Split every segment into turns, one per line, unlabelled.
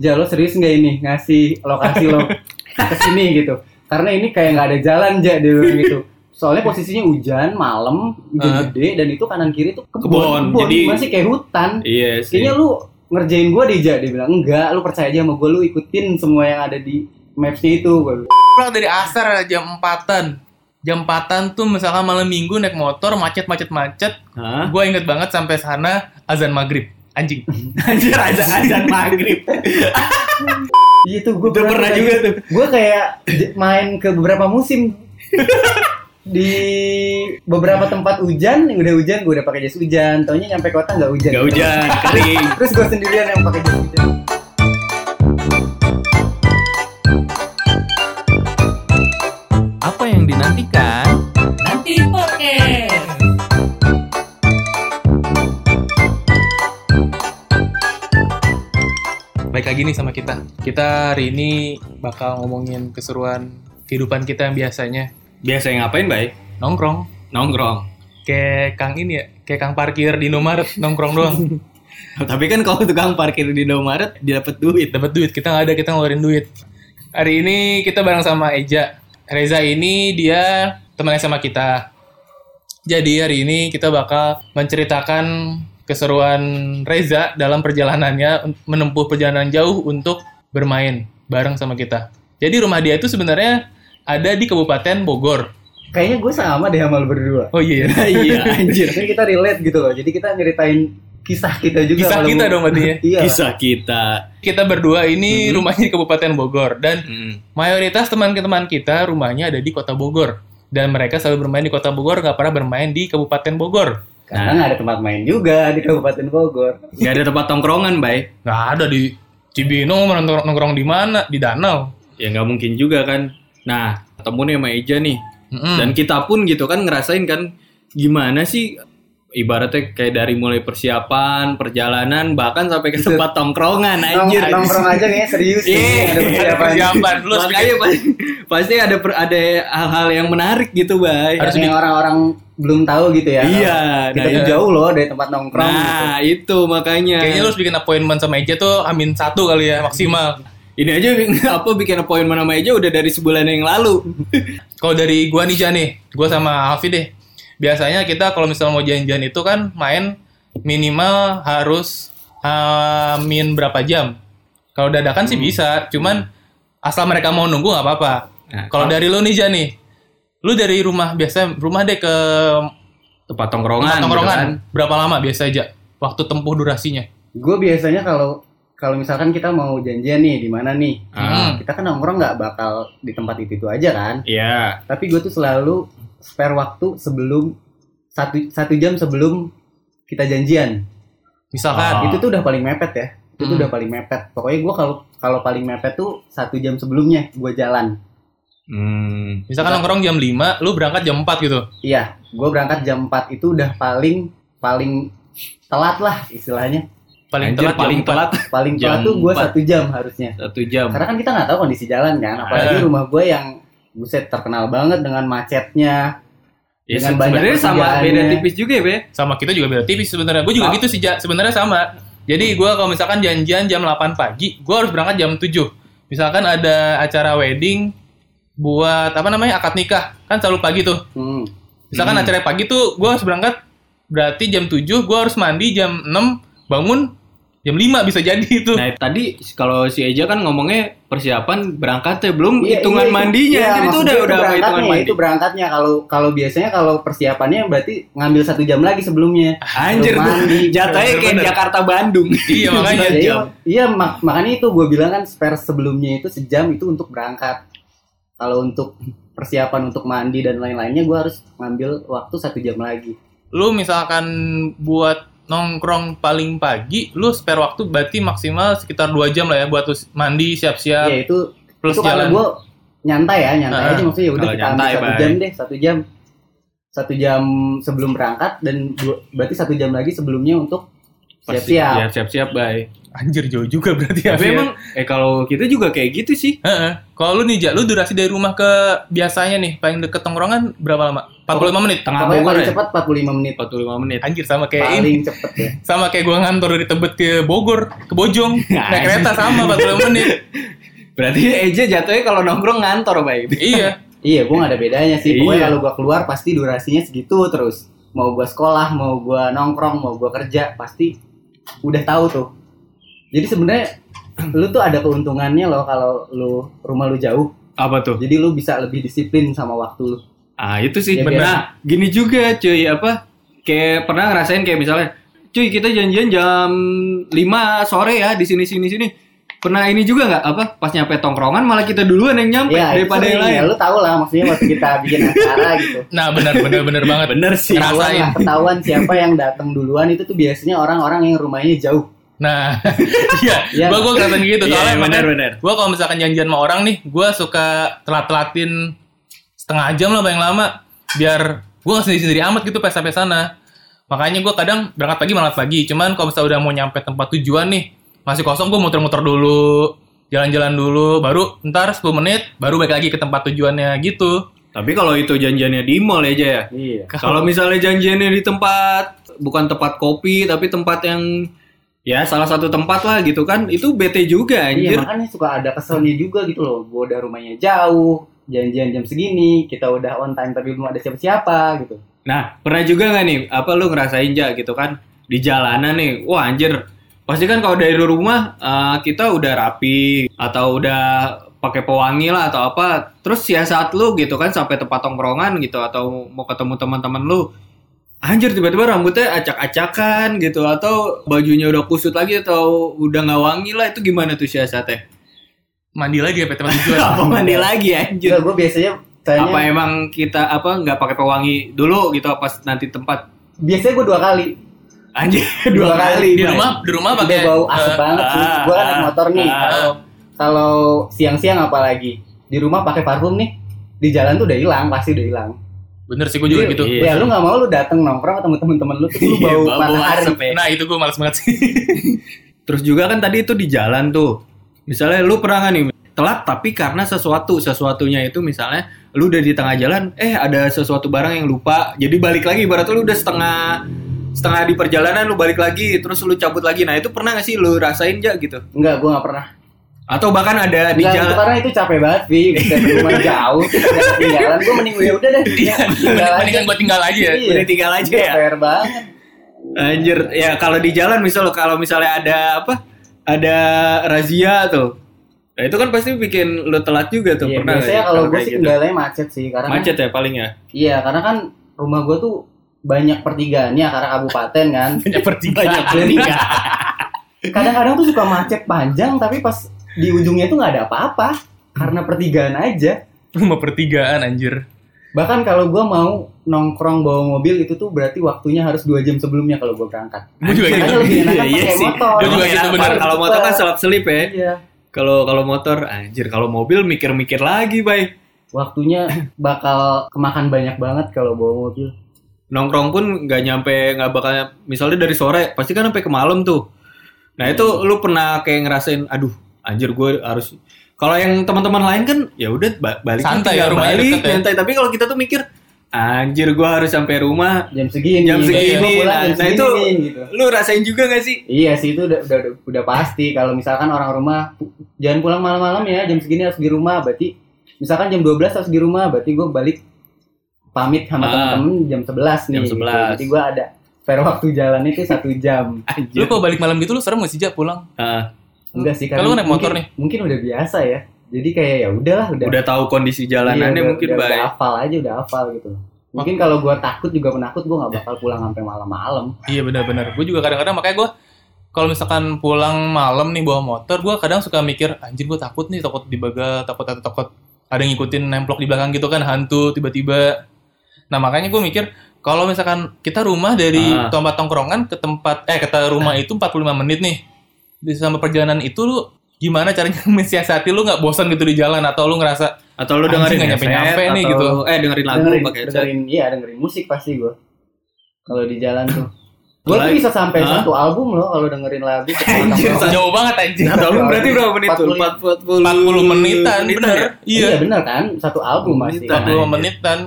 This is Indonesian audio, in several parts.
Ja lo serius nggak ini ngasih lokasi lo ke sini gitu? Karena ini kayak nggak ada jalan Ja dia bilang gitu. Soalnya posisinya hujan, malam, hujan
Ah.
gede dan itu kanan kiri tuh
Kebon,
kebun, kebun.
jadi-
masih kayak hutan.
Iya sih.
Kayaknya lu ngerjain gua deh Ja dia bilang enggak, lu percaya aja sama gua lu ikutin semua yang ada di mapsnya itu. Gua bilang.
pulang dari asar jam 4-an. Jam 4-an tuh misalkan malam minggu naik motor macet-macet-macet.
Hah?
Gue inget banget sampai sana azan maghrib. Anjing.
Anjir azan azan maghrib.
Iya tuh gue
Udah pernah juga tuh.
Gue kayak main ke beberapa musim di beberapa tempat hujan, yang udah hujan gue udah pakai jas hujan. Taunya nyampe kota nggak hujan.
Gak hujan, kering.
Terus gue sendirian yang pakai jas hujan.
Baik lagi nih sama kita. Kita hari ini bakal ngomongin keseruan kehidupan kita yang biasanya
Biasa yang ngapain, Bay?
nongkrong.
Nongkrong.
Kayak Kang ini ya, kayak Kang parkir di Indomaret nongkrong doang.
Tapi kan kalau tukang parkir di Indomaret dia dapat duit.
Dapat duit, kita nggak ada, kita ngeluarin duit. Hari ini kita bareng sama Eja. Reza ini dia teman sama kita. Jadi hari ini kita bakal menceritakan keseruan Reza dalam perjalanannya menempuh perjalanan jauh untuk bermain bareng sama kita. Jadi rumah dia itu sebenarnya ada di Kabupaten Bogor.
Kayaknya gue sama deh sama lu berdua.
Oh iya.
iya, anjir.
Jadi kita relate gitu loh. Jadi kita nyeritain kisah kita juga.
Kisah kita dong berarti ya.
Iya.
Kisah kita.
Kita berdua ini rumahnya di Kabupaten Bogor dan
Hmm.
mayoritas teman-teman kita rumahnya ada di Kota Bogor. Dan mereka selalu bermain di Kota Bogor, nggak pernah bermain di Kabupaten Bogor.
Karena nggak ada tempat main juga di Kabupaten Bogor.
Gak ada tempat tongkrongan, Bay.
Nggak ada di Cibinong, nongkrong, nongkrong di mana? Di danau.
Ya nggak mungkin juga kan. Nah, ketemu nih sama Eja nih.
Mm-mm.
Dan kita pun gitu kan ngerasain kan gimana sih ibaratnya kayak dari mulai persiapan, perjalanan, bahkan sampai ke tempat tongkrongan anjir.
Nongkrong aja nih serius.
Iya,
Ada persiapan.
persiapan. Lu
Makanya pasti, pasti ada per- ada hal-hal yang menarik gitu, Bay.
Harus
yang orang-orang belum tahu gitu ya.
Iya,
Kita
nah,
tuh
iya.
jauh loh dari tempat nongkrong. gitu.
Nah, itu makanya.
Kayaknya lu harus bikin appointment sama Eja tuh amin satu kali ya maksimal.
Ini aja apa bikin appointment sama Eja udah dari sebulan yang lalu.
Kalau dari gua nih Ja nih, gua sama Alfi deh. Biasanya kita kalau misalnya mau janjian itu kan main minimal harus amin berapa jam. Kalau dadakan sih bisa, cuman asal mereka mau nunggu nggak apa-apa.
Nah,
Kalau dari lu nih Ja nih, lu dari rumah biasa rumah deh ke
tempat tongkrongan.
tempat
gitu
tongkrongan
kan.
berapa lama biasa aja waktu tempuh durasinya?
Gue biasanya kalau kalau misalkan kita mau janjian nih di mana nih,
Ah,
kita kan nongkrong nggak bakal di tempat itu itu aja kan.
Iya.
Tapi gue tuh selalu spare waktu sebelum satu satu jam sebelum kita janjian.
Misalkan
Oh.
Itu tuh udah paling mepet ya. Itu tuh
Hmm.
udah paling mepet. Pokoknya gue kalau kalau paling mepet tuh satu jam sebelumnya gue jalan.
Hmm.
misalkan nongkrong jam 5, lu berangkat jam 4 gitu.
Iya, gue berangkat jam 4 itu udah paling paling telat lah istilahnya.
Paling
Anjir,
telat
paling
jam 4.
telat
Paling
Jam
telat tuh gue
4.
satu jam harusnya.
satu jam.
Karena kan kita nggak tahu kondisi jalan kan, apalagi
Eh.
rumah gue yang buset terkenal banget dengan macetnya.
Ya,
dengan banyak
sebenarnya sama beda tipis juga ya, Be.
sama kita juga beda tipis sebenarnya. Gue juga
Oh.
gitu sih, Ja. sebenarnya sama. Jadi gue kalau misalkan janjian jam 8 pagi, gue harus berangkat jam 7. Misalkan ada acara wedding buat apa namanya akad nikah, kan selalu pagi tuh.
Hmm.
Misalkan
Hmm.
acara pagi tuh gue harus berangkat berarti jam 7, gue harus mandi jam 6, bangun jam 5 bisa jadi itu.
Nah, tadi kalau si Eja kan ngomongnya persiapan berangkatnya belum
Iya,
hitungan
iya, itu-
mandinya.
iya,
Jadi itu udah
gue
udah apa hitungan
berangkatnya,
mandi.
Itu berangkatnya kalau kalau biasanya kalau persiapannya berarti ngambil satu jam lagi sebelumnya.
Anjir
Belum
tuh.
mandi.
Jatuhnya kayak
Bener-bener.
Jakarta Bandung.
iya makanya.
Iya,
jam.
iya mak- makanya itu gue bilang kan spare sebelumnya itu sejam itu untuk berangkat. Kalau untuk persiapan untuk mandi dan lain-lainnya gue harus ngambil waktu satu jam lagi.
Lu misalkan buat nongkrong paling pagi, lu spare waktu berarti maksimal sekitar 2 jam lah ya buat lu mandi, siap-siap,
ya itu
plus
itu
jalan.
gue nyantai ya nyantai
Ah,
aja maksudnya ya udah kita ambil satu jam deh satu jam satu jam sebelum berangkat dan dua- berarti satu jam lagi sebelumnya untuk Siap-siap.
ya, siap-siap, bay.
Anjir jauh juga berarti ya.
Tapi
Fir.
emang eh kalau kita juga kayak gitu sih.
Heeh. Kalau lu nih, Jak, lu durasi dari rumah ke biasanya nih, paling deket tongkrongan berapa lama? 45 menit.
Tengah
Pokoknya
Bogor
paling
ya.
cepat 45 menit.
45 menit.
Anjir sama kayak ini.
Paling cepet ya.
Sama kayak gua ngantor dari Tebet ke Bogor, ke Bojong. Naik kereta sama 45 menit.
Berarti Eja jatuhnya kalau nongkrong ngantor, bay.
iya.
Iya, gue gak ada bedanya sih. Pokoknya
Iya.
kalau gue keluar pasti durasinya segitu terus. Mau gue sekolah, mau gue nongkrong, mau gue kerja, pasti udah tahu tuh. Jadi sebenarnya lu tuh ada keuntungannya loh kalau lu rumah lu jauh.
Apa tuh?
Jadi lu bisa lebih disiplin sama waktu lu.
Ah, itu sih
Ya,
benar. Nah, gini juga cuy, apa? Kayak pernah ngerasain kayak misalnya, cuy kita janjian jam 5 sore ya di sini sini sini. Pernah ini juga nggak apa? Pas nyampe tongkrongan malah kita duluan yang nyampe
Ya,
daripada yang lain.
ya. Lu tau lah maksudnya waktu kita bikin acara gitu.
Nah, benar benar benar banget.
Bener sih.
Ngerasain.
Ketahuan lah, ketahuan siapa yang datang duluan itu tuh biasanya orang-orang yang rumahnya jauh.
Nah, iya,
Iya.
gua gua ngerasain gitu
Iya,
soalnya
benar,
makanya
benar.
Gua kalau misalkan janjian sama orang nih, gua suka telat-telatin setengah jam lah paling lama biar gua nggak sendiri-sendiri amat gitu pas sampai sana. Makanya gua kadang berangkat pagi malah pagi. Cuman kalau misalnya udah mau nyampe tempat tujuan nih, masih kosong gua muter-muter dulu, jalan-jalan dulu, baru ntar 10 menit baru balik lagi ke tempat tujuannya gitu.
Tapi kalau itu janjiannya di mall aja ya.
Iya.
Kalau misalnya janjiannya di tempat bukan tempat kopi tapi tempat yang ya salah satu tempat lah gitu kan, itu bete juga anjir.
Iya makanya suka ada keselnya juga gitu loh. Gue udah rumahnya jauh, janjian jam segini, kita udah on time tapi belum ada siapa-siapa gitu.
Nah, pernah juga nggak nih, apa lu ngerasain aja gitu kan di jalanan nih, wah anjir, pasti kan kalau dari rumah eh, kita udah rapi atau udah pakai pewangi lah atau apa, terus ya saat lu gitu kan sampai tempat tongkrongan gitu atau mau ketemu teman-teman lu, anjir tiba-tiba rambutnya acak-acakan gitu atau bajunya udah kusut lagi atau udah nggak wangi lah itu gimana tuh siasatnya?
Mandi lagi ya ke tempat tujuan.
Apa mandi lagi anjir?
Enggak, gue biasanya tanya,
Apa emang kita apa nggak pakai pewangi dulu gitu pas nanti tempat
biasanya gue dua kali.
Anjir
Dua
dua kali
Di rumah, di rumah
Udah
pakai
bau asap
eh,
banget sih.
ah,
Gue kan naik
ah,
motor nih.
ah.
Kalau kalau siang-siang apalagi di rumah pakai parfum nih, di jalan tuh udah hilang, pasti udah hilang.
Bener sih gue juga
Jadi,
gitu.
Iya
Ya lu nggak mau lu dateng nongkrong ketemu temen-temen lu tuh lu
Iya,
bau
bau
matahari.
asap ya.
Nah itu gue males banget sih.
Terus juga kan tadi itu di jalan tuh. Misalnya lu pernah nggak nih telat tapi karena sesuatu sesuatunya itu misalnya lu udah di tengah jalan eh ada sesuatu barang yang lupa jadi balik lagi ibaratnya lu udah setengah setengah di perjalanan lu balik lagi terus lu cabut lagi nah itu pernah gak sih lu rasain aja gitu
Enggak, gue nggak pernah.
atau bahkan ada di jalan
karena itu capek banget, Vi. Dari rumah jauh, ketinggalan. Gue mending ya udah deh.
Iya,
tinggal
mendingan gue tinggal aja ya.
Iya.
udah tinggal aja ya
Fair banget.
Anjir, ya kalau di jalan misal kalau misalnya ada apa? Ada razia tuh. Nah, itu kan pasti bikin lu telat juga tuh,
Iya,
pernah
biasanya
ya?
kalau gue sih
gitu?
kendalanya macet sih, karena kan-
macet ya paling ya.
iya, karena kan rumah gue tuh banyak pertigaannya karena kabupaten kan.
Banyak pertigaan.
Banyak pertigaan.
Kadang-kadang tuh suka macet panjang, tapi pas di ujungnya tuh nggak ada apa-apa karena pertigaan aja.
Rumah pertigaan anjir.
Bahkan kalau gue mau nongkrong bawa mobil itu tuh berarti waktunya harus dua jam sebelumnya kalau gue berangkat.
Gue juga gitu.
lebih
Iya sih.
motor.
Juga gitu, bener.
Kalau motor kan selap selip ya.
Iya.
Kalau kalau motor anjir, kalau mobil mikir-mikir lagi, Bay.
Waktunya bakal kemakan banyak banget kalau bawa mobil.
Nongkrong pun nggak nyampe nggak bakal misalnya dari sore, pasti kan sampai ke malam tuh. Nah, itu lu pernah kayak ngerasain aduh, anjir gue harus kalau yang teman-teman lain kan ya udah ba- balik
Santai
tinggal
ya, rumahnya
balik,
ya.
santai. Tapi kalau kita tuh mikir anjir gue harus sampai rumah
Jam segini.
jam
Gua
segini. Nah,
jam
nah
segini
itu
nih, gitu.
lu rasain juga gak sih?
Iya sih itu udah udah udah, pasti kalau misalkan orang rumah jangan pulang malam-malam ya jam segini harus di rumah berarti misalkan jam 12 harus di rumah berarti gue balik pamit sama
Ah.
teman-teman jam 11 nih.
Jam
gitu.
11.
Berarti gue ada spare waktu jalan itu satu jam.
Lu kalau balik malam gitu lu serem gak sih Jak pulang?
Ah,
Enggak sih
Kalau naik motor
mungkin, Mungkin udah biasa ya. Jadi kayak ya udahlah udah.
udah tahu kondisi jalanannya
Iya, udah-
mungkin
udah, udah
baik.
hafal aja udah hafal gitu. Mungkin kalau gue takut juga penakut gue nggak bakal pulang sampai malam-malam.
Iya benar-benar. Gue juga kadang-kadang makanya gue kalau misalkan pulang malam nih bawa motor, gue kadang suka mikir anjir gue takut nih, takut dibaga, takut takut takut ada yang ngikutin nemplok di belakang gitu kan hantu tiba-tiba. Nah makanya gue mikir kalau misalkan kita rumah dari
Ah.
tempat tongkrongan ke tempat eh ke rumah itu 45 menit nih. Di sama perjalanan itu lu gimana caranya mensiasati lu nggak bosan gitu di jalan atau lu ngerasa
Atau lu
Anjing,
dengerin
nggak nyampe-nyampe
headset,
nih,
atau-
gitu.
Eh dengerin lagu
dengerin,
pakai headset.
dengerin iya dengerin musik pasti gue. Kalau di jalan tuh. Gue tuh
lagi.
bisa sampai
Hah?
satu album loh kalau dengerin lagu.
Anjir.
Jauh banget anjing.
Satu album berarti berapa menit tuh?
40.
40 menitan, bener.
ya?
Iya
Iya.
bener kan, satu album masih.
Menitan.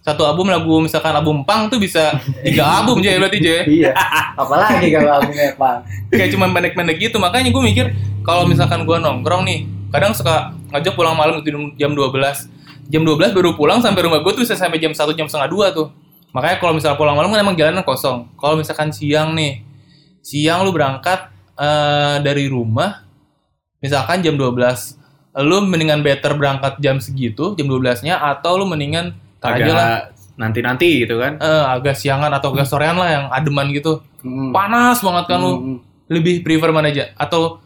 40 menit dan satu album lagu misalkan album pang tuh bisa tiga album aja berarti Jay.
Iya. Apalagi kalau albumnya Pang.
kayak cuman pendek-pendek gitu makanya gue mikir kalau misalkan gue nongkrong nih kadang suka ngajak pulang malam gitu jam 12 jam 12 baru pulang sampai rumah gue tuh bisa sampai jam 1 jam setengah dua tuh makanya kalau misalnya pulang malam kan emang jalanan kosong kalau misalkan siang nih siang lu berangkat eh, dari rumah misalkan jam 12 lu mendingan better berangkat jam segitu jam 12 nya atau lu mendingan tar aja lah
Agak nanti-nanti gitu kan.
eh, agak siangan atau agak sorean lah yang ademan gitu
Hmm.
panas banget kan lu
Hmm.
lebih prefer mana aja atau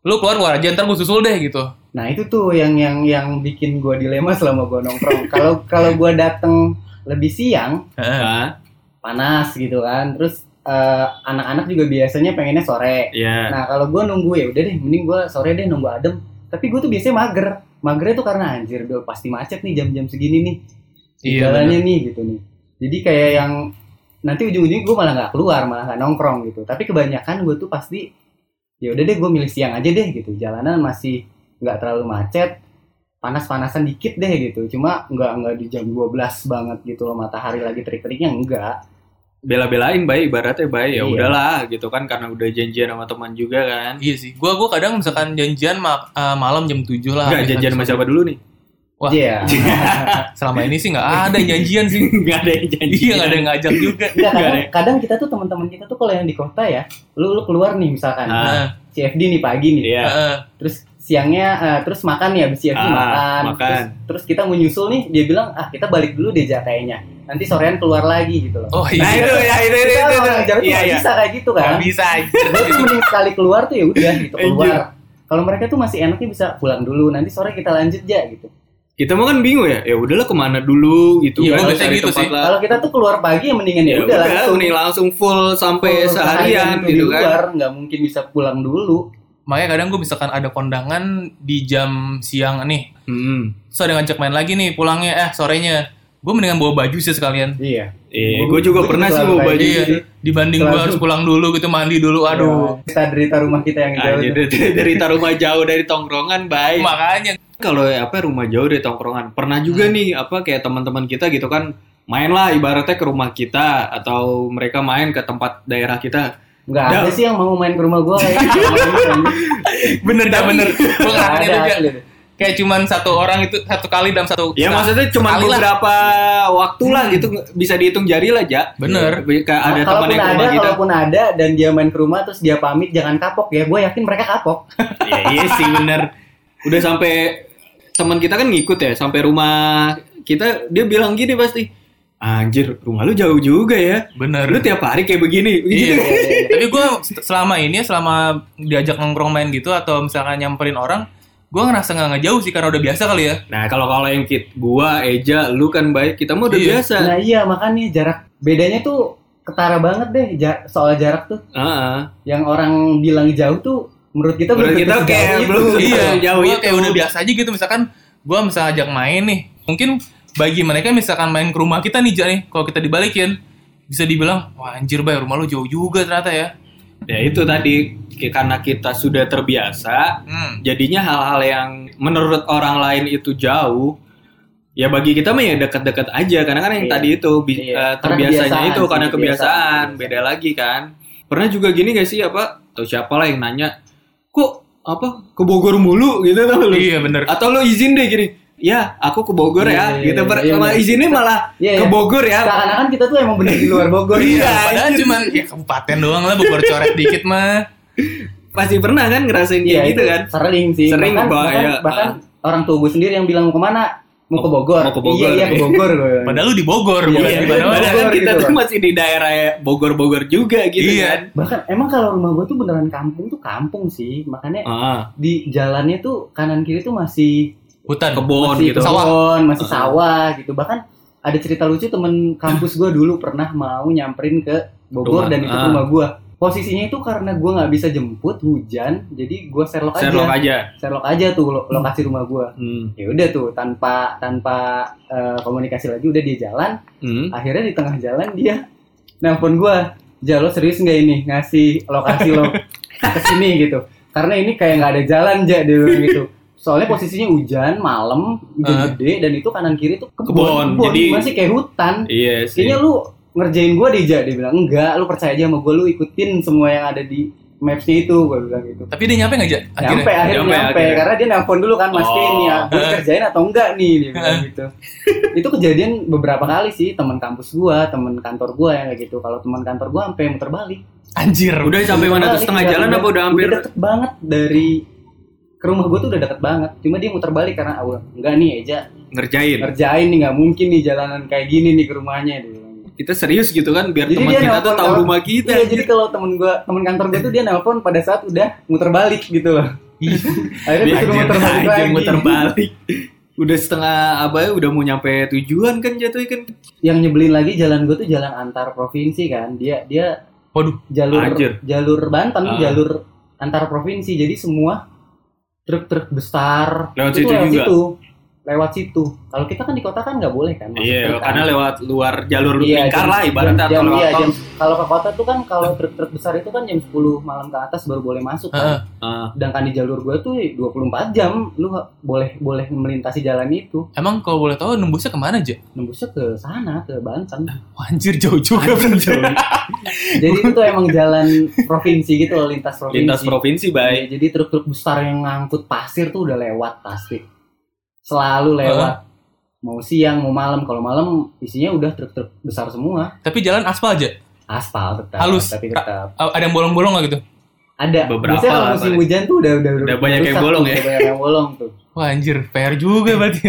lu keluar keluar aja ntar gue susul deh gitu
Nah itu tuh yang yang yang bikin gue dilema selama gue nongkrong. Kalau kalau gue dateng lebih siang,
Nah,
panas gitu kan. Terus eh, anak-anak juga biasanya pengennya sore.
Iya.
Nah kalau gue nunggu ya udah deh, mending gue sore deh nunggu adem. Tapi gue tuh biasanya mager. Magernya tuh karena anjir, udah pasti macet nih jam-jam segini nih.
Iya,
Jalannya nih gitu nih. Jadi kayak yang nanti ujung-ujungnya gue malah nggak keluar, malah nggak nongkrong gitu. Tapi kebanyakan gue tuh pasti ya udah deh gue milih siang aja deh gitu. Jalanan masih nggak terlalu macet, panas-panasan dikit deh gitu. Cuma nggak nggak di jam 12 banget gitu loh matahari lagi terik-teriknya enggak.
Bela-belain baik ibaratnya baik ya
Iya.
udahlah gitu kan karena udah janjian sama teman juga kan.
iya sih gua gua kadang misalkan janjian ma- eh, malam jam 7 lah
Enggak janjian sama siapa dulu nih?
Wah.
Iya.
selama ini sih nggak ada janjian sih
Enggak ada yang janjian.
iya nggak ada yang ngajak juga
kadang,
Nggak ada.
kadang kita tuh teman-teman kita tuh kalau yang di kota ya, lu lu keluar nih misalkan
Ah.
Nah,
CFD nih pagi nih.
Iya.
eh,
terus siangnya eh, terus makan ya habis CFD
Ah,
makan.
makan.
Terus, terus kita mau nyusul nih dia bilang ah kita balik dulu deh Ja, kayaknya nanti sorean keluar lagi gitu loh
oh
Nah
iya
itu ya itu itu
kita
itu.
orang tuh
Iya
nggak
iya.
bisa kayak gitu
nggak
kan
bisa aja
gue tuh mending sekali keluar tuh ya udah gitu keluar kalau mereka tuh masih enaknya bisa pulang dulu nanti sore kita lanjut ya gitu
Kita mau kan bingung ya. Ya udahlah ke mana dulu gitu
Iya,
kan. cari
gitu
tempat
sih.
lah.
kalau kita tuh keluar pagi ya mendingan ya,
Ya
udah langsung
mending langsung full sampai
full
seharian gitu
di
kan.
luar nggak mungkin bisa pulang dulu
makanya kadang gue misalkan ada kondangan di jam siang nih
Hmm.
terus ada ngajak main lagi nih pulangnya eh sorenya gue mendingan bawa baju sih sekalian
iya
Eh,
Gua-
gue juga
gua
pernah
juga
sih
selalu
bawa baju
iya
gitu.
dibanding gue harus pulang dulu gitu mandi dulu aduh
kita derita rumah kita yang jauh
dari, dari rumah jauh dari tongkrongan baik.
makanya
Kalau apa rumah jauh dari tongkrongan. Pernah juga nih apa kayak teman-teman kita gitu kan main lah ibaratnya ke rumah kita atau mereka main ke tempat daerah kita.
nggak
Dah.
ada sih yang mau main ke rumah gue gitu.
bener dah bener gue ngerasain
ada
itu aja kayak cuman satu orang itu satu kali dalam satu
Ya
Nah,
maksudnya cuma
sekali lah.
beberapa waktu lah gitu bisa dihitung jari lah ja.
Bener.
Kayak ada teman yang ke
ada,
rumah kita.
kalaupun ada dan dia main ke rumah terus dia pamit jangan kapok ya. Gue yakin mereka kapok.
Iya iya sih bener. Udah sampai teman kita kan ngikut ya sampai rumah kita dia bilang gini pasti. Anjir, rumah lu jauh juga ya.
bener
Lu tiap hari kayak begini.
Iya.
Gitu.
Tapi gue selama ini selama diajak nongkrong main gitu atau misalkan nyamperin orang, gue ngerasa nggak ngejauh sih karena udah biasa kali ya.
Nah, kalau kalau yang kit gua, Eja, lu kan baik, kita mah udah
Iya.
biasa.
Nah iya makanya jarak bedanya tuh ketara banget deh soal jarak tuh.
Heeh.
Yang orang bilang jauh tuh menurut kita
Menurut kita kayak belum
iya,
jauh
gua
itu.
kayak udah biasa aja gitu. Misalkan gue misalnya ajak main nih, mungkin bagi mereka misalkan main ke rumah kita nih, Ja, nih, kalau kita dibalikin, bisa dibilang, wah anjir bay, rumah lu jauh juga ternyata ya.
Ya itu tadi karena kita sudah terbiasa,
Hmm.
jadinya hal-hal yang menurut orang lain itu jauh, ya bagi kita mah ya dekat-dekat aja karena kan yang
Iya.
tadi itu bi-
Iya.
eh, terbiasanya
kebiasaan
itu
sih,
karena
kebiasaan.
kebiasaan, beda lagi kan. Pernah juga gini gak sih apa atau siapa lah yang nanya, kok apa ke Bogor mulu gitu tau lu?
Iya bener.
Atau lu izin deh gini, ya aku ke Bogor ya,
Iya, iya,
gitu.
iya,
Per-
iya,
sama
iya.
izinnya malah
Iya,
ke
iya.
Bogor ya.
Seakan-akan kita tuh emang bener di luar Bogor.
Iya.
Padahal
anjir.
cuman ya kabupaten doang lah, Bogor coret dikit mah.
Pasti pernah kan ngerasain kayak gitu
itu
kan?
Sering sih.
Sering,
bahkan, bahkan,
ya.
bahkan orang tua gue sendiri yang bilang mau ke mana? Mau ke Bogor.
Mau ke Bogor.
Iya iya ke Bogor. gue.
Padahal lu di Bogor,
Iya,
bukan
iya,
di mana-mana.
Padahal kan
Bogor
kita
gitu
tuh masih di daerah Bogor-Bogor juga gitu
Iya.
kan.
Bahkan emang kalau rumah gue tuh beneran kampung tuh kampung sih. Makanya
Ah,
di jalannya tuh kanan kiri tuh masih
Hutan.
kebon
masih
gitu.
kebon, masih
Ah.
sawah gitu. Bahkan ada cerita lucu temen kampus gue dulu pernah mau nyamperin ke Bogor
Rumah,
dan itu
ah.
rumah gue. Posisinya itu karena gue nggak bisa jemput hujan, jadi gue serlok aja.
Sherlock aja.
Serlok aja tuh lo- lokasi rumah gue.
Hmm.
Ya udah tuh tanpa tanpa eh, komunikasi lagi udah dia jalan.
Hmm.
Akhirnya di tengah jalan dia nelpon gue. Ja lo serius nggak ini ngasih lokasi lo ke sini gitu karena ini kayak nggak ada jalan Ja dia gitu soalnya posisinya hujan malam hujan
Ah.
gede dan itu kanan kiri tuh
Kebon,
kebun, kebun.
jadi-
masih kayak hutan
Iya sih.
kayaknya lu ngerjain gua deh Ja dia bilang enggak lu percaya aja sama gua lu ikutin semua yang ada di mapsnya itu gua bilang gitu
Tapi dia nyampe nggak,
nyampe akhirnya
Nyampe,
nyampe,
akhirnya.
karena dia nelpon dulu kan mastiin
Oh.
ya gue kerjain atau enggak nih dia bilang gitu itu kejadian beberapa kali sih teman kampus gua teman kantor gua yang kayak gitu kalau teman kantor gua sampai muter balik
Anjir.
Udah sampai mana tuh setengah
udah-
jalan apa udah hampir?
deket banget dari ke rumah gua tuh udah deket banget cuma dia muter balik karena ah, enggak nih Eja
ngerjain.
ngerjain nih nggak mungkin nih jalanan kayak gini nih ke rumahnya dia.
Kita serius gitu kan biar teman kita tuh tahu rumah kita.
Iya, jadi kalau temen gua temen kantor gua tuh dia nelpon pada saat udah muter balik gitu loh akhirnya
Dia
disuruh muter balik
anjir,
lagi
muter balik. Udah setengah apa ya udah mau nyampe tujuan kan jatuh kan.
yang nyebelin lagi jalan gue tuh jalan antar provinsi kan dia dia
Waduh.
jalur
Anjir.
jalur Banten
Ah.
jalur antar provinsi jadi semua truk-truk besar
Lewat
itu
situ
lewat
juga?
situ lewat situ kalau kita kan di kota kan nggak boleh kan
Iya,
truk kan.
karena lewat luar jalur
Iya,
lingkar
jam-
lah ibaratnya
jam,
atau
iya, jam- kalau ke kota tuh kan kalau truk-truk besar itu kan jam 10 malam ke atas baru boleh masuk
Heeh.
kan.
Ah,
Sedangkan di jalur gue tuh 24 jam lu boleh boleh melintasi jalan itu.
Emang kalau boleh tahu nembusnya ke mana, Ja?
Nembusnya ke sana ke Banten.
Anjir, jauh juga. berarti.
Jadi itu tuh emang jalan provinsi gitu loh, lintas provinsi.
lintas provinsi
Iya,
baik.
jadi truk-truk besar yang ngangkut pasir tuh udah lewat pasti. Selalu lewat. Mau siang, mau malam. Kalau malam isinya udah truk-truk besar semua.
Tapi jalan aspal, Ja.
Aspal tetap.
Halus.
Tapi tetap.
Ada yang bolong-bolong nggak gitu?
Ada.
Beberapa
Biasanya kalau musim hujan tuh udah udah,
Udah banyak yang bolong
tuh,
ya.
Udah banyak yang bolong tuh.
Wah, anjir, PR juga berarti.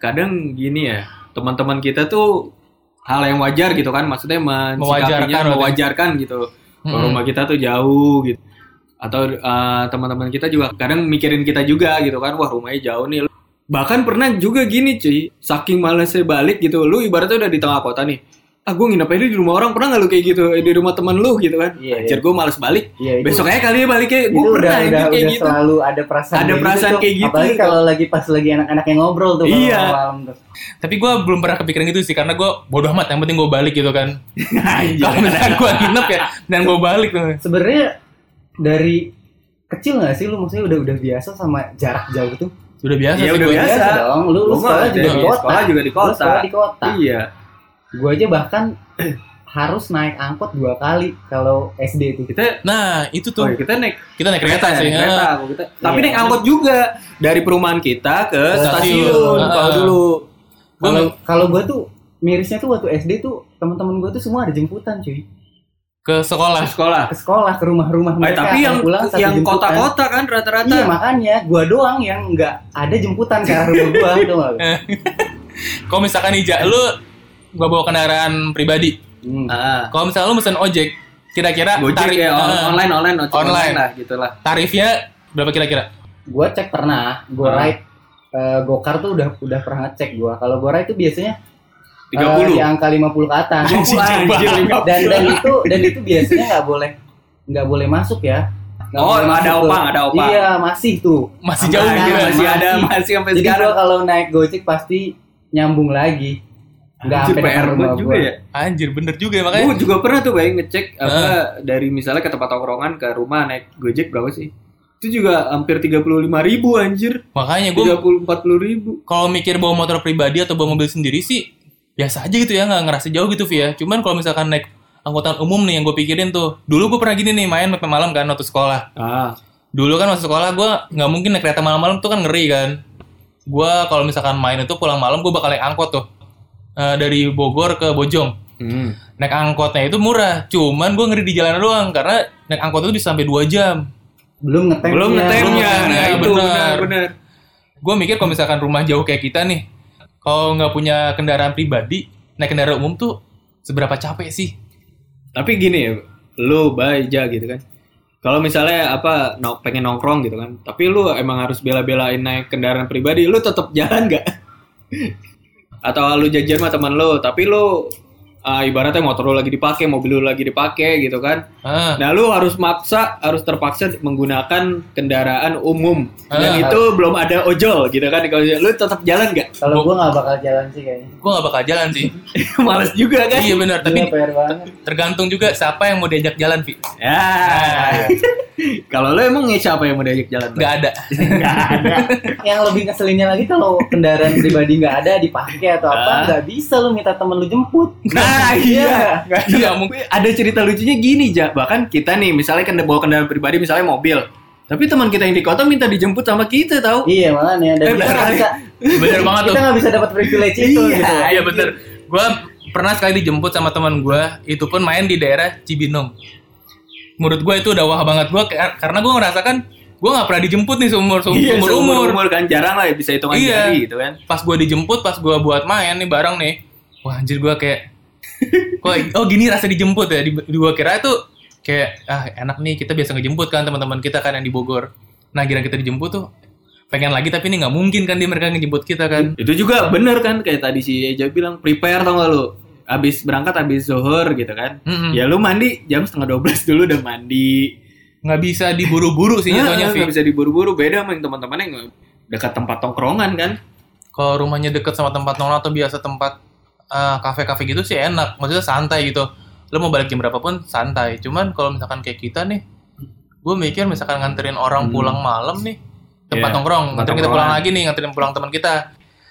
Kadang gini ya, teman-teman kita tuh hal yang wajar gitu kan, maksudnya
Mewajarkan
mensikapinya
berarti.
mewajarkan gitu. Kalau
Mm-mm.
rumah kita tuh jauh gitu. Atau eh, teman-teman kita juga kadang mikirin kita juga gitu kan, wah rumahnya jauh nih. Bahkan pernah juga gini cuy, saking malesnya balik gitu, lu ibaratnya udah di tengah kota nih. Ah gue nginep aja di rumah orang, pernah gak lu kayak gitu? Eh, Di rumah teman lu gitu kan?
Iya,
Anjir
iya.
gue males balik.
Iya, itu,
Besok aja kali ya baliknya, gue
udah
pernah
udah,
kayak
udah
gitu.
selalu ada perasaan
Ada
kayak
perasaan kayak gitu.
Apalagi kalau lagi pas lagi anak-anak yang ngobrol tuh
Iya.
malam tuh.
Tapi gue belum pernah kepikiran gitu sih, karena gue bodoh amat. Yang penting gue balik gitu kan.
Anjir.
Kalau misalkan gue nginep ya, dan gue balik tuh.
Sebenarnya dari kecil nggak sih lu maksudnya udah udah biasa sama jarak jauh tuh?
Sudah biasa
Iya,
sih
udah
gua.
biasa.
dong. Lu, lu sekolah juga di kota.
sekolah juga di
Lu
kota.
sekolah di kota.
Iya.
Gua aja bahkan harus naik angkot dua kali kalau SD itu.
Kita
Nah, itu
oh,
tuh.
iya, kita naik
Kita naik
kereta,
kereta,
ya,
sih.
naik kereta.
Nah,
kita- Tapi
Iya.
naik angkot juga dari perumahan kita ke
Stasiun.
stasiun. Kalau dulu
Kalau kalau gua tuh mirisnya tuh waktu SD tuh teman-teman gua tuh semua ada jemputan cuy
ke sekolah.
ke sekolah.
ke sekolah ke rumah-rumah
Eh,
mereka
tapi yang
pulang
yang kota-kota kan rata-rata.
Iya makanya gua doang yang nggak ada jemputan ke arah rumah gua tuh?
Kalau misalkan nih, Ja, lu gua bawa kendaraan pribadi.
Hmm.
Ah.
Kalau misalkan lu mesen ojek, kira-kira tarif-
ya on-
eh,
online online ojek
Online.
online lah gitulah.
tarifnya berapa kira-kira?
Gua cek pernah, gua
Ah.
ride eh, Gokar tuh udah udah pernah ngecek gua. Kalau gua ride tuh biasanya
30.
di angka 50 ke atas.
Anjir,
coba.
dan dan itu dan itu biasanya nggak boleh nggak boleh masuk ya. Nggak
Oh, ada
tuh.
opang, ada opang.
Iya, masih tuh.
Masih jauh
sekarang,
gitu.
masih ada masih sampai
Jadi
sekarang.
gua kalau naik Gojek pasti nyambung lagi. Nggak
Anjir,
sampai
PR
rumah
banget juga
gua.
ya.
Anjir, bener juga ya makanya.
Gue juga pernah tuh bayang ngecek apa dari misalnya ke tempat tongkrongan ke rumah naik Gojek berapa sih? Itu juga hampir 35 ribu anjir.
Makanya gue
30 40 ribu.
kalau mikir bawa motor pribadi atau bawa mobil sendiri sih biasa aja gitu ya nggak ngerasa jauh gitu via cuman kalau misalkan naik angkutan umum nih yang gue pikirin tuh dulu gue pernah gini nih main sampai malam kan waktu sekolah
Ah,
dulu kan waktu sekolah gue nggak mungkin naik kereta malam-malam tuh kan ngeri kan gue kalau misalkan main itu pulang malam gue bakal naik angkot tuh Eh, dari Bogor ke Bojong
hmm.
naik angkotnya itu murah cuman gue ngeri di jalan doang karena naik angkot itu bisa sampai 2 jam
Belum ngetem.
belum ngetemnya.
ngetemnya,
Nah, itu
bener.
benar benar.
gue mikir kalau misalkan rumah jauh kayak kita nih kalau nggak punya kendaraan pribadi naik kendaraan umum tuh seberapa capek sih
Tapi gini lu baja gitu kan. Kalau misalnya apa no, pengen nongkrong gitu kan, tapi lu emang harus bela-belain naik kendaraan pribadi, lu tetap jalan nggak? Atau lu jajan sama teman lu, tapi lu ah, ibaratnya motor lu lagi dipakai, mobil lu lagi dipakai gitu kan.
Ah,
Nah, lu harus maksa, harus terpaksa menggunakan kendaraan umum. Dan
Ah.
itu belum ada ojol gitu kan. Kalau lu tetap jalan nggak?
Kalau gue nggak bakal jalan sih kayaknya.
gue gak bakal jalan sih.
Males juga kan?
iya benar, tapi
banget.
tergantung juga siapa yang mau diajak jalan, Vi.
Ya. Kalau lu emang siapa yang mau diajak jalan?
Gak ada.
Nggak ada.
Yang lebih ngeselinnya lagi kalau kendaraan pribadi nggak ada dipakai atau
Ah.
apa nggak bisa lu minta temen lu jemput.
Nah, iya.
Iya, mungkin
Ada cerita lucunya gini, Ja. Bahkan kita nih, misalnya kan bawa kendaraan pribadi, misalnya mobil. Tapi teman kita yang di kota minta dijemput sama kita, tahu?
Iya dan
Eh,
kita nggak
bener.
bisa
bener banget tuh.
kita nggak bisa dapat privilege itu
Iya.
gitu.
Iya bener. Gue pernah sekali dijemput sama teman gue, itu pun main di daerah Cibinong. Menurut gue itu udah wah banget gue, karena gue ngerasakan gue nggak pernah dijemput nih seumur seumur
Iya,
umur,
seumur umur kan jarang lah ya bisa hitungan
Iya.
jari gitu kan.
Pas gue dijemput, pas gue buat main nih bareng nih, wah anjir gue kayak, kok oh gini rasa dijemput ya? Di, gue kira itu kayak ah enak nih kita biasa ngejemput kan teman-teman kita kan yang di Bogor. Nah kira kita dijemput tuh pengen lagi tapi ini nggak mungkin kan dia mereka ngejemput kita kan.
Itu juga bener kan kayak tadi si Eja bilang prepare tau gak lu? Abis berangkat abis zuhur gitu kan.
Mm-mm.
Ya lu mandi jam setengah 12 dulu udah mandi.
nggak bisa diburu-buru sih jatuhnya Vi.
nggak bisa diburu-buru beda sama yang teman-teman yang dekat tempat tongkrongan kan.
kalau rumahnya deket sama tempat nongkrong atau biasa tempat eh, kafe-kafe gitu sih enak maksudnya santai gitu lo mau balik jam berapapun santai cuman kalau misalkan kayak kita nih gue mikir misalkan nganterin orang
Hmm.
pulang malam nih tempat
Iya,
nongkrong nganterin kita pulang lagi nih nganterin pulang teman kita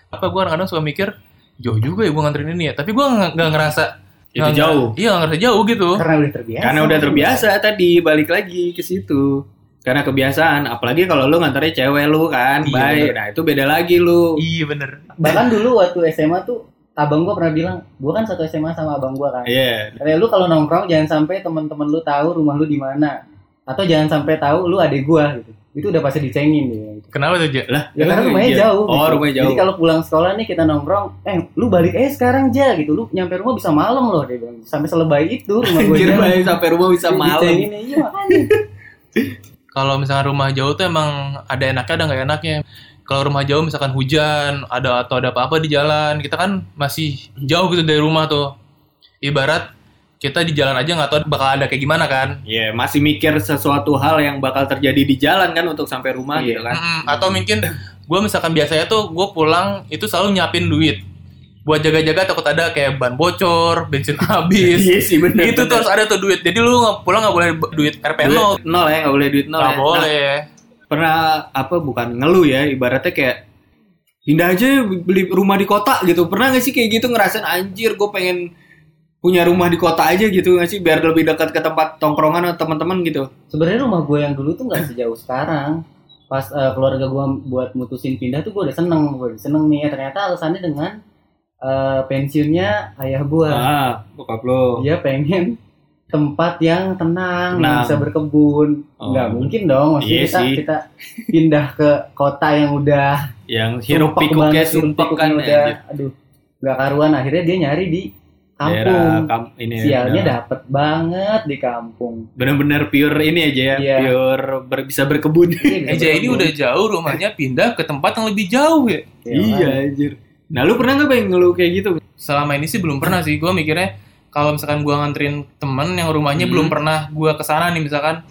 apa gue kadang suka mikir jauh juga ya gue nganterin ini ya tapi gue nggak ngerasa
Itu
nggak-
jauh.
iya nggak ngerasa jauh gitu
Karena udah terbiasa.
Karena udah terbiasa tadi balik lagi ke situ. Karena kebiasaan, apalagi kalau lu nganternya cewek lu kan,
Iya,
baik. Nah, itu beda lagi lu.
iya bener
Bahkan dulu waktu SMA tuh abang gua pernah bilang, gua kan satu SMA sama abang gua kan.
Iya.
Kayak lu kalau nongkrong jangan sampai teman-teman lu tahu rumah lu di mana. Atau jangan sampai tahu lu adik gua gitu. Itu udah pasti dicengin dia. Gitu.
kenapa tuh Ja?
Lah,
Ya karena rumahnya
iya.
jauh.
Oh,
gitu.
rumahnya jauh.
Jadi kalau pulang sekolah nih kita nongkrong, eh lu balik eh sekarang aja gitu. Lu nyampe rumah bisa malam loh dia bilang. Sampai selebay itu rumah gua.
Anjir, sampai rumah bisa malam.
Dicengin, iya makanya.
kalau misalkan rumah jauh tuh emang ada enaknya ada nggak enaknya kalau rumah jauh misalkan hujan ada atau ada apa-apa di jalan kita kan masih jauh gitu dari rumah tuh ibarat kita di jalan aja nggak tahu bakal ada kayak gimana kan
Iya, masih mikir sesuatu hal yang bakal terjadi di jalan kan untuk sampai rumah
Iya.
gitu kan.
Mm-mm. atau mungkin gue misalkan biasanya tuh gue pulang itu selalu nyiapin duit buat jaga-jaga takut ada kayak ban bocor bensin habis
Iya sih bener.
itu tuh harus ada tuh duit jadi lu nggak pulang nggak boleh duit RP nol
Duit nol ya, nggak boleh duit nol
nggak
ya. Nah,
boleh
pernah apa bukan ngeluh ya, ibaratnya kayak pindah aja beli rumah di kota gitu. Pernah gak sih kayak gitu ngerasain anjir gue pengen punya rumah di kota aja gitu gak sih biar lebih dekat ke tempat tongkrongan atau teman-teman gitu.
Sebenarnya rumah gue yang dulu tuh nggak sejauh sekarang. Pas eh, keluarga gue buat mutusin pindah tuh gue udah seneng, gue udah seneng nih. Ternyata alasannya dengan eh, pensiunnya ayah gue.
Ah, bokap lo.
Dia pengen tempat yang tenang,
Tenang.
bisa berkebun.
Oh.
Nggak mungkin dong, maksudnya
Iya
kita
sih.
kita pindah ke kota yang udah
Yang
sumpek
pikuknya
pikuknya
kan
udah,
anjir.
aduh, nggak karuan. Akhirnya dia nyari di
Daerah
kampung.
kam ini ya,
Sialnya
bener.
dapet banget di kampung.
bener-bener pure ini aja ya,
Iya.
pure ber- bisa berkebun.
Iya, bisa
Eja ini udah jauh rumahnya pindah ke tempat yang lebih jauh ya
iya anjir. Nah, lu pernah nggak pengen ngeluh kayak gitu?
selama ini sih belum pernah sih gue mikirnya kalau misalkan gue nganterin temen yang rumahnya
Hmm.
belum pernah gue ke sana nih misalkan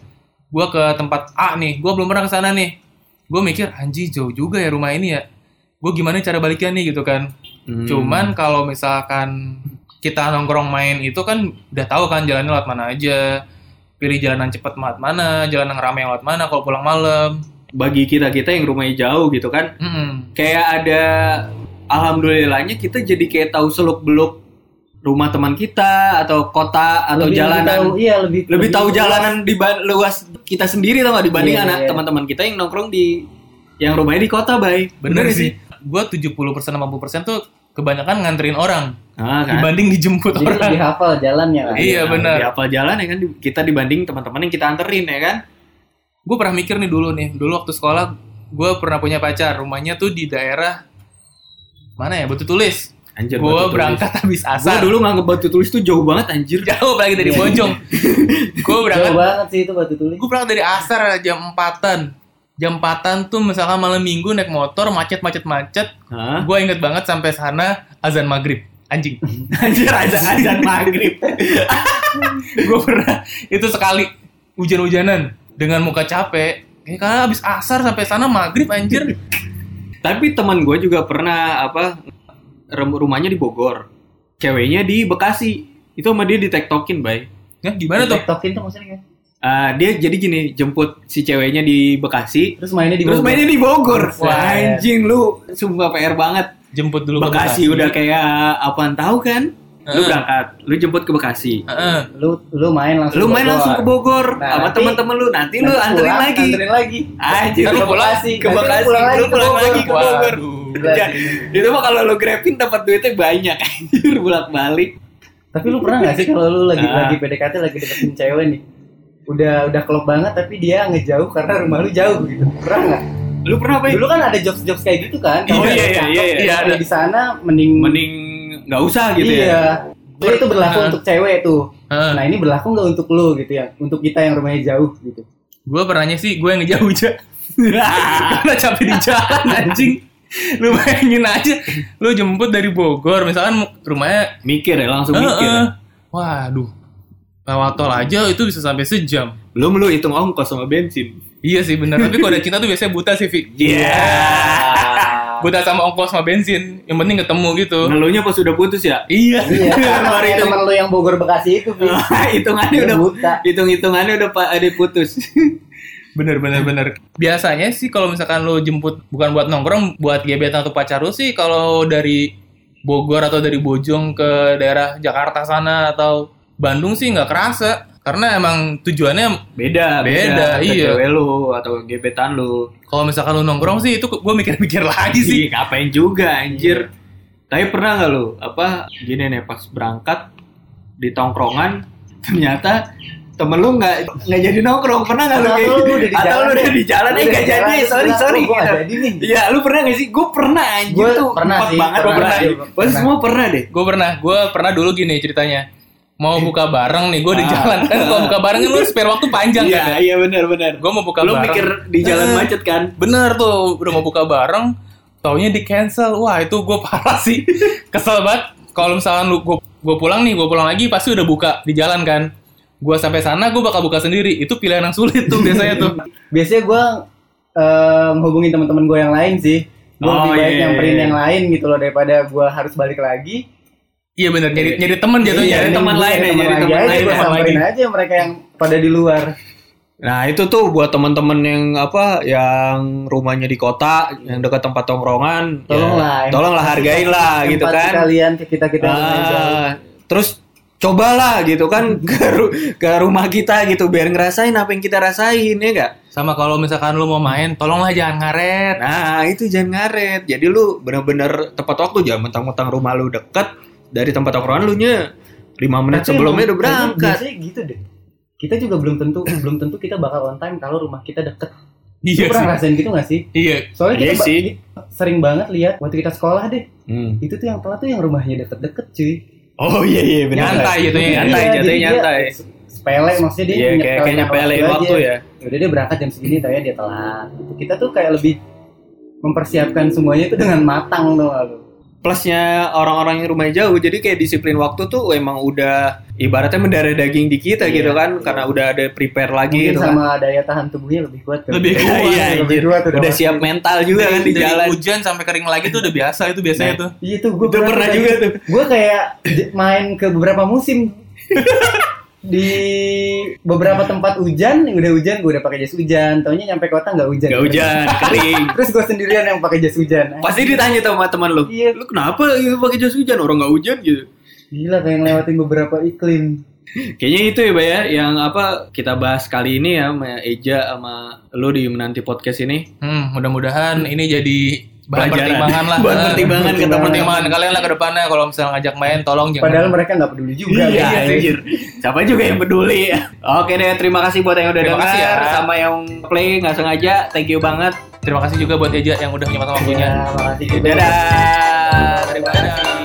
gue ke tempat A nih gue belum pernah ke sana nih gue mikir anjing jauh juga ya rumah ini ya gue gimana cara baliknya nih gitu kan
Hmm.
cuman kalau misalkan kita nongkrong main itu kan udah tahu kan jalannya lewat mana aja. Pilih jalan yang cepat lewat mana jalan yang ramai lewat mana kalau pulang malam.
Bagi kita kita yang rumahnya jauh gitu kan,
Mm-mm.
kayak ada alhamdulillahnya kita jadi kayak tahu seluk beluk rumah teman kita atau kota atau
Lebih-
jalanan.
lebih tahu, iya lebih
lebih tahu jalanan di luas kita sendiri tau gak dibanding
Iya,
anak
iya.
teman-teman kita yang nongkrong di yang rumahnya di kota bay.
Bener, sih. gue 70% 80% tuh kebanyakan nganterin orang
ah, kan?
Dibanding dijemput
Jadi
orang.
lebih hafal jalannya kan.
Iya, benar.
di hafal jalan ya kan? Kita dibanding teman-teman yang kita anterin ya kan?
Gue pernah mikir nih dulu nih. Dulu waktu sekolah gue pernah punya pacar. Rumahnya tuh di daerah mana ya? Batu tulis.
Anjir
gue
Batu Tulis.
berangkat habis
Gua
asar.
dulu nganggep batu tulis tuh jauh banget anjir.
Jauh lagi dari
Iya.
Bojong gue berangkat.
Jauh banget sih itu batu tulis.
gue berangkat dari asar jam empatan. Jam empatan tuh misalkan malam minggu naik motor macet macet macet. Gue inget banget sampai sana azan maghrib anjing.
Anjir azan azan maghrib.
gue pernah itu sekali hujan-hujanan dengan muka capek. Kayak kan habis asar sampai sana maghrib anjir.
Tapi teman gue juga pernah apa rumahnya di Bogor. Ceweknya di Bekasi. Itu sama dia ditektokin, Bay.
Ya, gimana tuh?
TikTokin tuh maksudnya?
Ah, dia jadi gini, jemput si ceweknya di Bekasi,
Terus mainnya di
terus
Bogor.
mainnya di Bogor. Wah, anjing lu sumpah PR banget.
Jemput dulu ke
Bekasi udah kayak apaan tahu kan? Lu berangkat, lu jemput ke Bekasi.
Heeh.
Lu lu main langsung.
Lu main
Bogor.
langsung ke Bogor
Nah,
sama teman-teman lu. Nanti lu
Nanti
anterin
pulang,
lagi.
Anterin lagi.
Anjir,
Ntar lu
ke
pulang
Bekasi, ke
lu
Bekasi,
pulang lagi
lu
ke
pulang
Bogor.
lagi ke Bogor. Itu mah kalau lu grabin dapat duitnya banyak anjir bolak-balik.
Tapi lu pernah gak sih kalau lu lagi
Ah.
lagi PDKT lagi deketin cewek nih? Udah udah klop banget tapi dia ngejauh karena rumah lu jauh gitu. Pernah nggak?
Lu pernah apa?
Dulu kan ada jokes-jokes kayak gitu kan.
Iya,
Kalau
iya,
udah
iya,
cakep,
iya, iya.
Ada.
di sana mending
Mending nggak usah gitu
iya.
ya.
Jadi itu berlaku
Nah.
untuk cewek tuh.
Heeh.
Nah ini berlaku nggak untuk lu gitu ya? Untuk kita yang rumahnya jauh gitu.
Gue pernahnya sih gue yang ngejauh aja. Karena capek di jalan anjing. Lu bayangin aja, lu jemput dari Bogor, misalkan rumahnya
mikir ya, langsung
Heeh.
mikir. ya.
Waduh. Lewat tol aja itu bisa sampai sejam.
Belum lu hitung ongkos sama bensin.
Iya sih bener, tapi kalau ada cinta tuh biasanya buta sih.
Iya.
Buta sama ongkos sama bensin, yang penting ketemu gitu.
Ngeluhnya pas udah putus ya.
Iya.
Iya,
Baru itu.
teman lu yang Bogor Bekasi itu, Pi.
Hitungannya udah
buta.
hitung-hitungannya udah pak ada putus.
Bener bener bener. Biasanya sih kalau misalkan lu jemput bukan buat nongkrong, buat gebetan atau pacar lu sih kalau dari Bogor atau dari Bojong ke daerah Jakarta sana atau Bandung sih nggak kerasa karena emang tujuannya
Beda,
Beda,
ke
iya.
Cewek lu atau gebetan lu.
kalau misalkan lu nongkrong sih itu gue mikir-mikir lagi sih.
Iya, ngapain juga anjir. Tapi pernah nggak lu apa gini nih pas berangkat di tongkrongan ternyata temen lu nggak nggak jadi nongkrong pernah nggak lu
Atau
kayak
lu
gitu?
udah di
atau
jalan
lu udah
nih.
di jalan
Lu
eh nggak jadi sorry sorry
"Oh, gua nggak
gitu.
jadi nih."
Iya lu pernah nggak sih gue pernah anjir
Gua
tuh
pernah sih,
banget
pernah
pernah
pernah.
semua pernah deh
Gue pernah, gue pernah dulu gini ceritanya. Mau buka bareng nih, gue di
Ah.
jalan kan. Kalau buka bareng kan lu spare waktu panjang
iya
kan.
iya benar benar
Gue mau buka
lu
bareng.
mikir di jalan
Eh.
macet kan
Bener tuh, udah mau buka bareng, taunya di cancel. Wah itu gue parah sih, kesel banget. Kalau misalkan lu gue pulang nih, gue pulang lagi pasti udah buka di jalan kan. Gue sampai sana gue bakal buka sendiri. Itu pilihan yang sulit tuh biasanya tuh.
Biasanya gue menghubungi teman-teman gue yang lain sih. Gue
Oh,
lebih baik
iya, iya.
yang lain gitu loh daripada gue harus balik lagi.
Iya bener, nyari nyari temen jatuhnya.
Iya,
mending
teman
gua
lain
nyari
ya,
teman
nyari teman
aja,
lain,
Gue
teman
samperin
lagi.
aja mereka yang pada di luar.
Nah itu tuh buat temen-temen yang apa yang rumahnya di kota yang dekat tempat tongkrongan
Tolonglah.
ya, tolonglah hargain lah gitu kan
Kalian ke kita kita
Ah, terus cobalah gitu kan ke, ru- ke rumah kita gitu biar ngerasain apa yang kita rasain ya enggak
Sama kalau misalkan lu mau main, tolonglah jangan ngaret.
nah itu jangan ngaret jadi lu bener-bener tepat waktu jangan mentang-mentang rumah lu deket dari tempat tongkrongan lu nya lima menit sebelumnya udah berangkat
Biasanya gitu deh. Kita juga belum tentu belum tentu kita bakal on time kalau rumah kita deket.
Iya
Lu pernah ngerasain gitu gak sih?
Iya.
Soalnya kita
Iya
ba-
sih.
sering banget lihat waktu kita sekolah deh.
Hmm.
Itu tuh yang telat tuh yang rumahnya deket-deket cuy.
oh iya iya benar
Nyantai gitu ya.
nyantai
Iya,
jatuhnya nyantai
Sepele maksudnya dia
Iya, kayak- kayak nyepelin waktu ya.
Udah dia berangkat jam segini, tapi dia telat. Gitu. Kita tuh kayak lebih mempersiapkan semuanya itu dengan matang tuh lu.
Plusnya orang-orang yang rumahnya jauh jadi kayak disiplin waktu tuh emang udah ibaratnya mendarah daging di kita
Iya,
gitu kan
betul.
karena udah ada prepare lagi
Mungkin
gitu kan
sama daya tahan tubuhnya lebih kuat. kali.
Lebih kuat,
iya,
lebih
anjir.
kuat
udah siap mental juga kan di
Dari
jalan
hujan sampai kering lagi tuh udah biasa itu biasanya
Nah.
tuh.
Iya tuh gue
Itu pernah juga tuh.
Gue kayak main ke beberapa musim di beberapa tempat hujan, udah hujan gue udah pakai jas hujan. Taunya nyampe kota nggak hujan.
gak hujan kering
Terus gue sendirian yang pakai jas hujan.
pasti ditanya tuh sama teman lu
Iya.
lu kenapa ya pakai jas hujan orang nggak hujan gitu
Gila kayak ngelewatin beberapa iklim.
kayaknya itu ya Bay ya yang apa kita bahas kali ini ya sama Eja sama lu di menanti podcast ini
Hmm, mudah-mudahan ini jadi bahan pertimbangan lah.
Bahan pertimbangan teman-teman.
pertimbangan kalian lah ke depannya kalau misalnya ngajak main tolong jangan
Padahal mereka nggak peduli juga.
Iya,
kan?
anjir. Siapa juga yang peduli ya. Oke deh, terima kasih buat yang udah
Terima
dengar
kasih ya.
sama yang play nggak sengaja. Thank you banget.
Terima kasih juga buat Eja yang udah menyempatkan waktunya.
Iya, makasih juga.
Dadah. Terima kasih.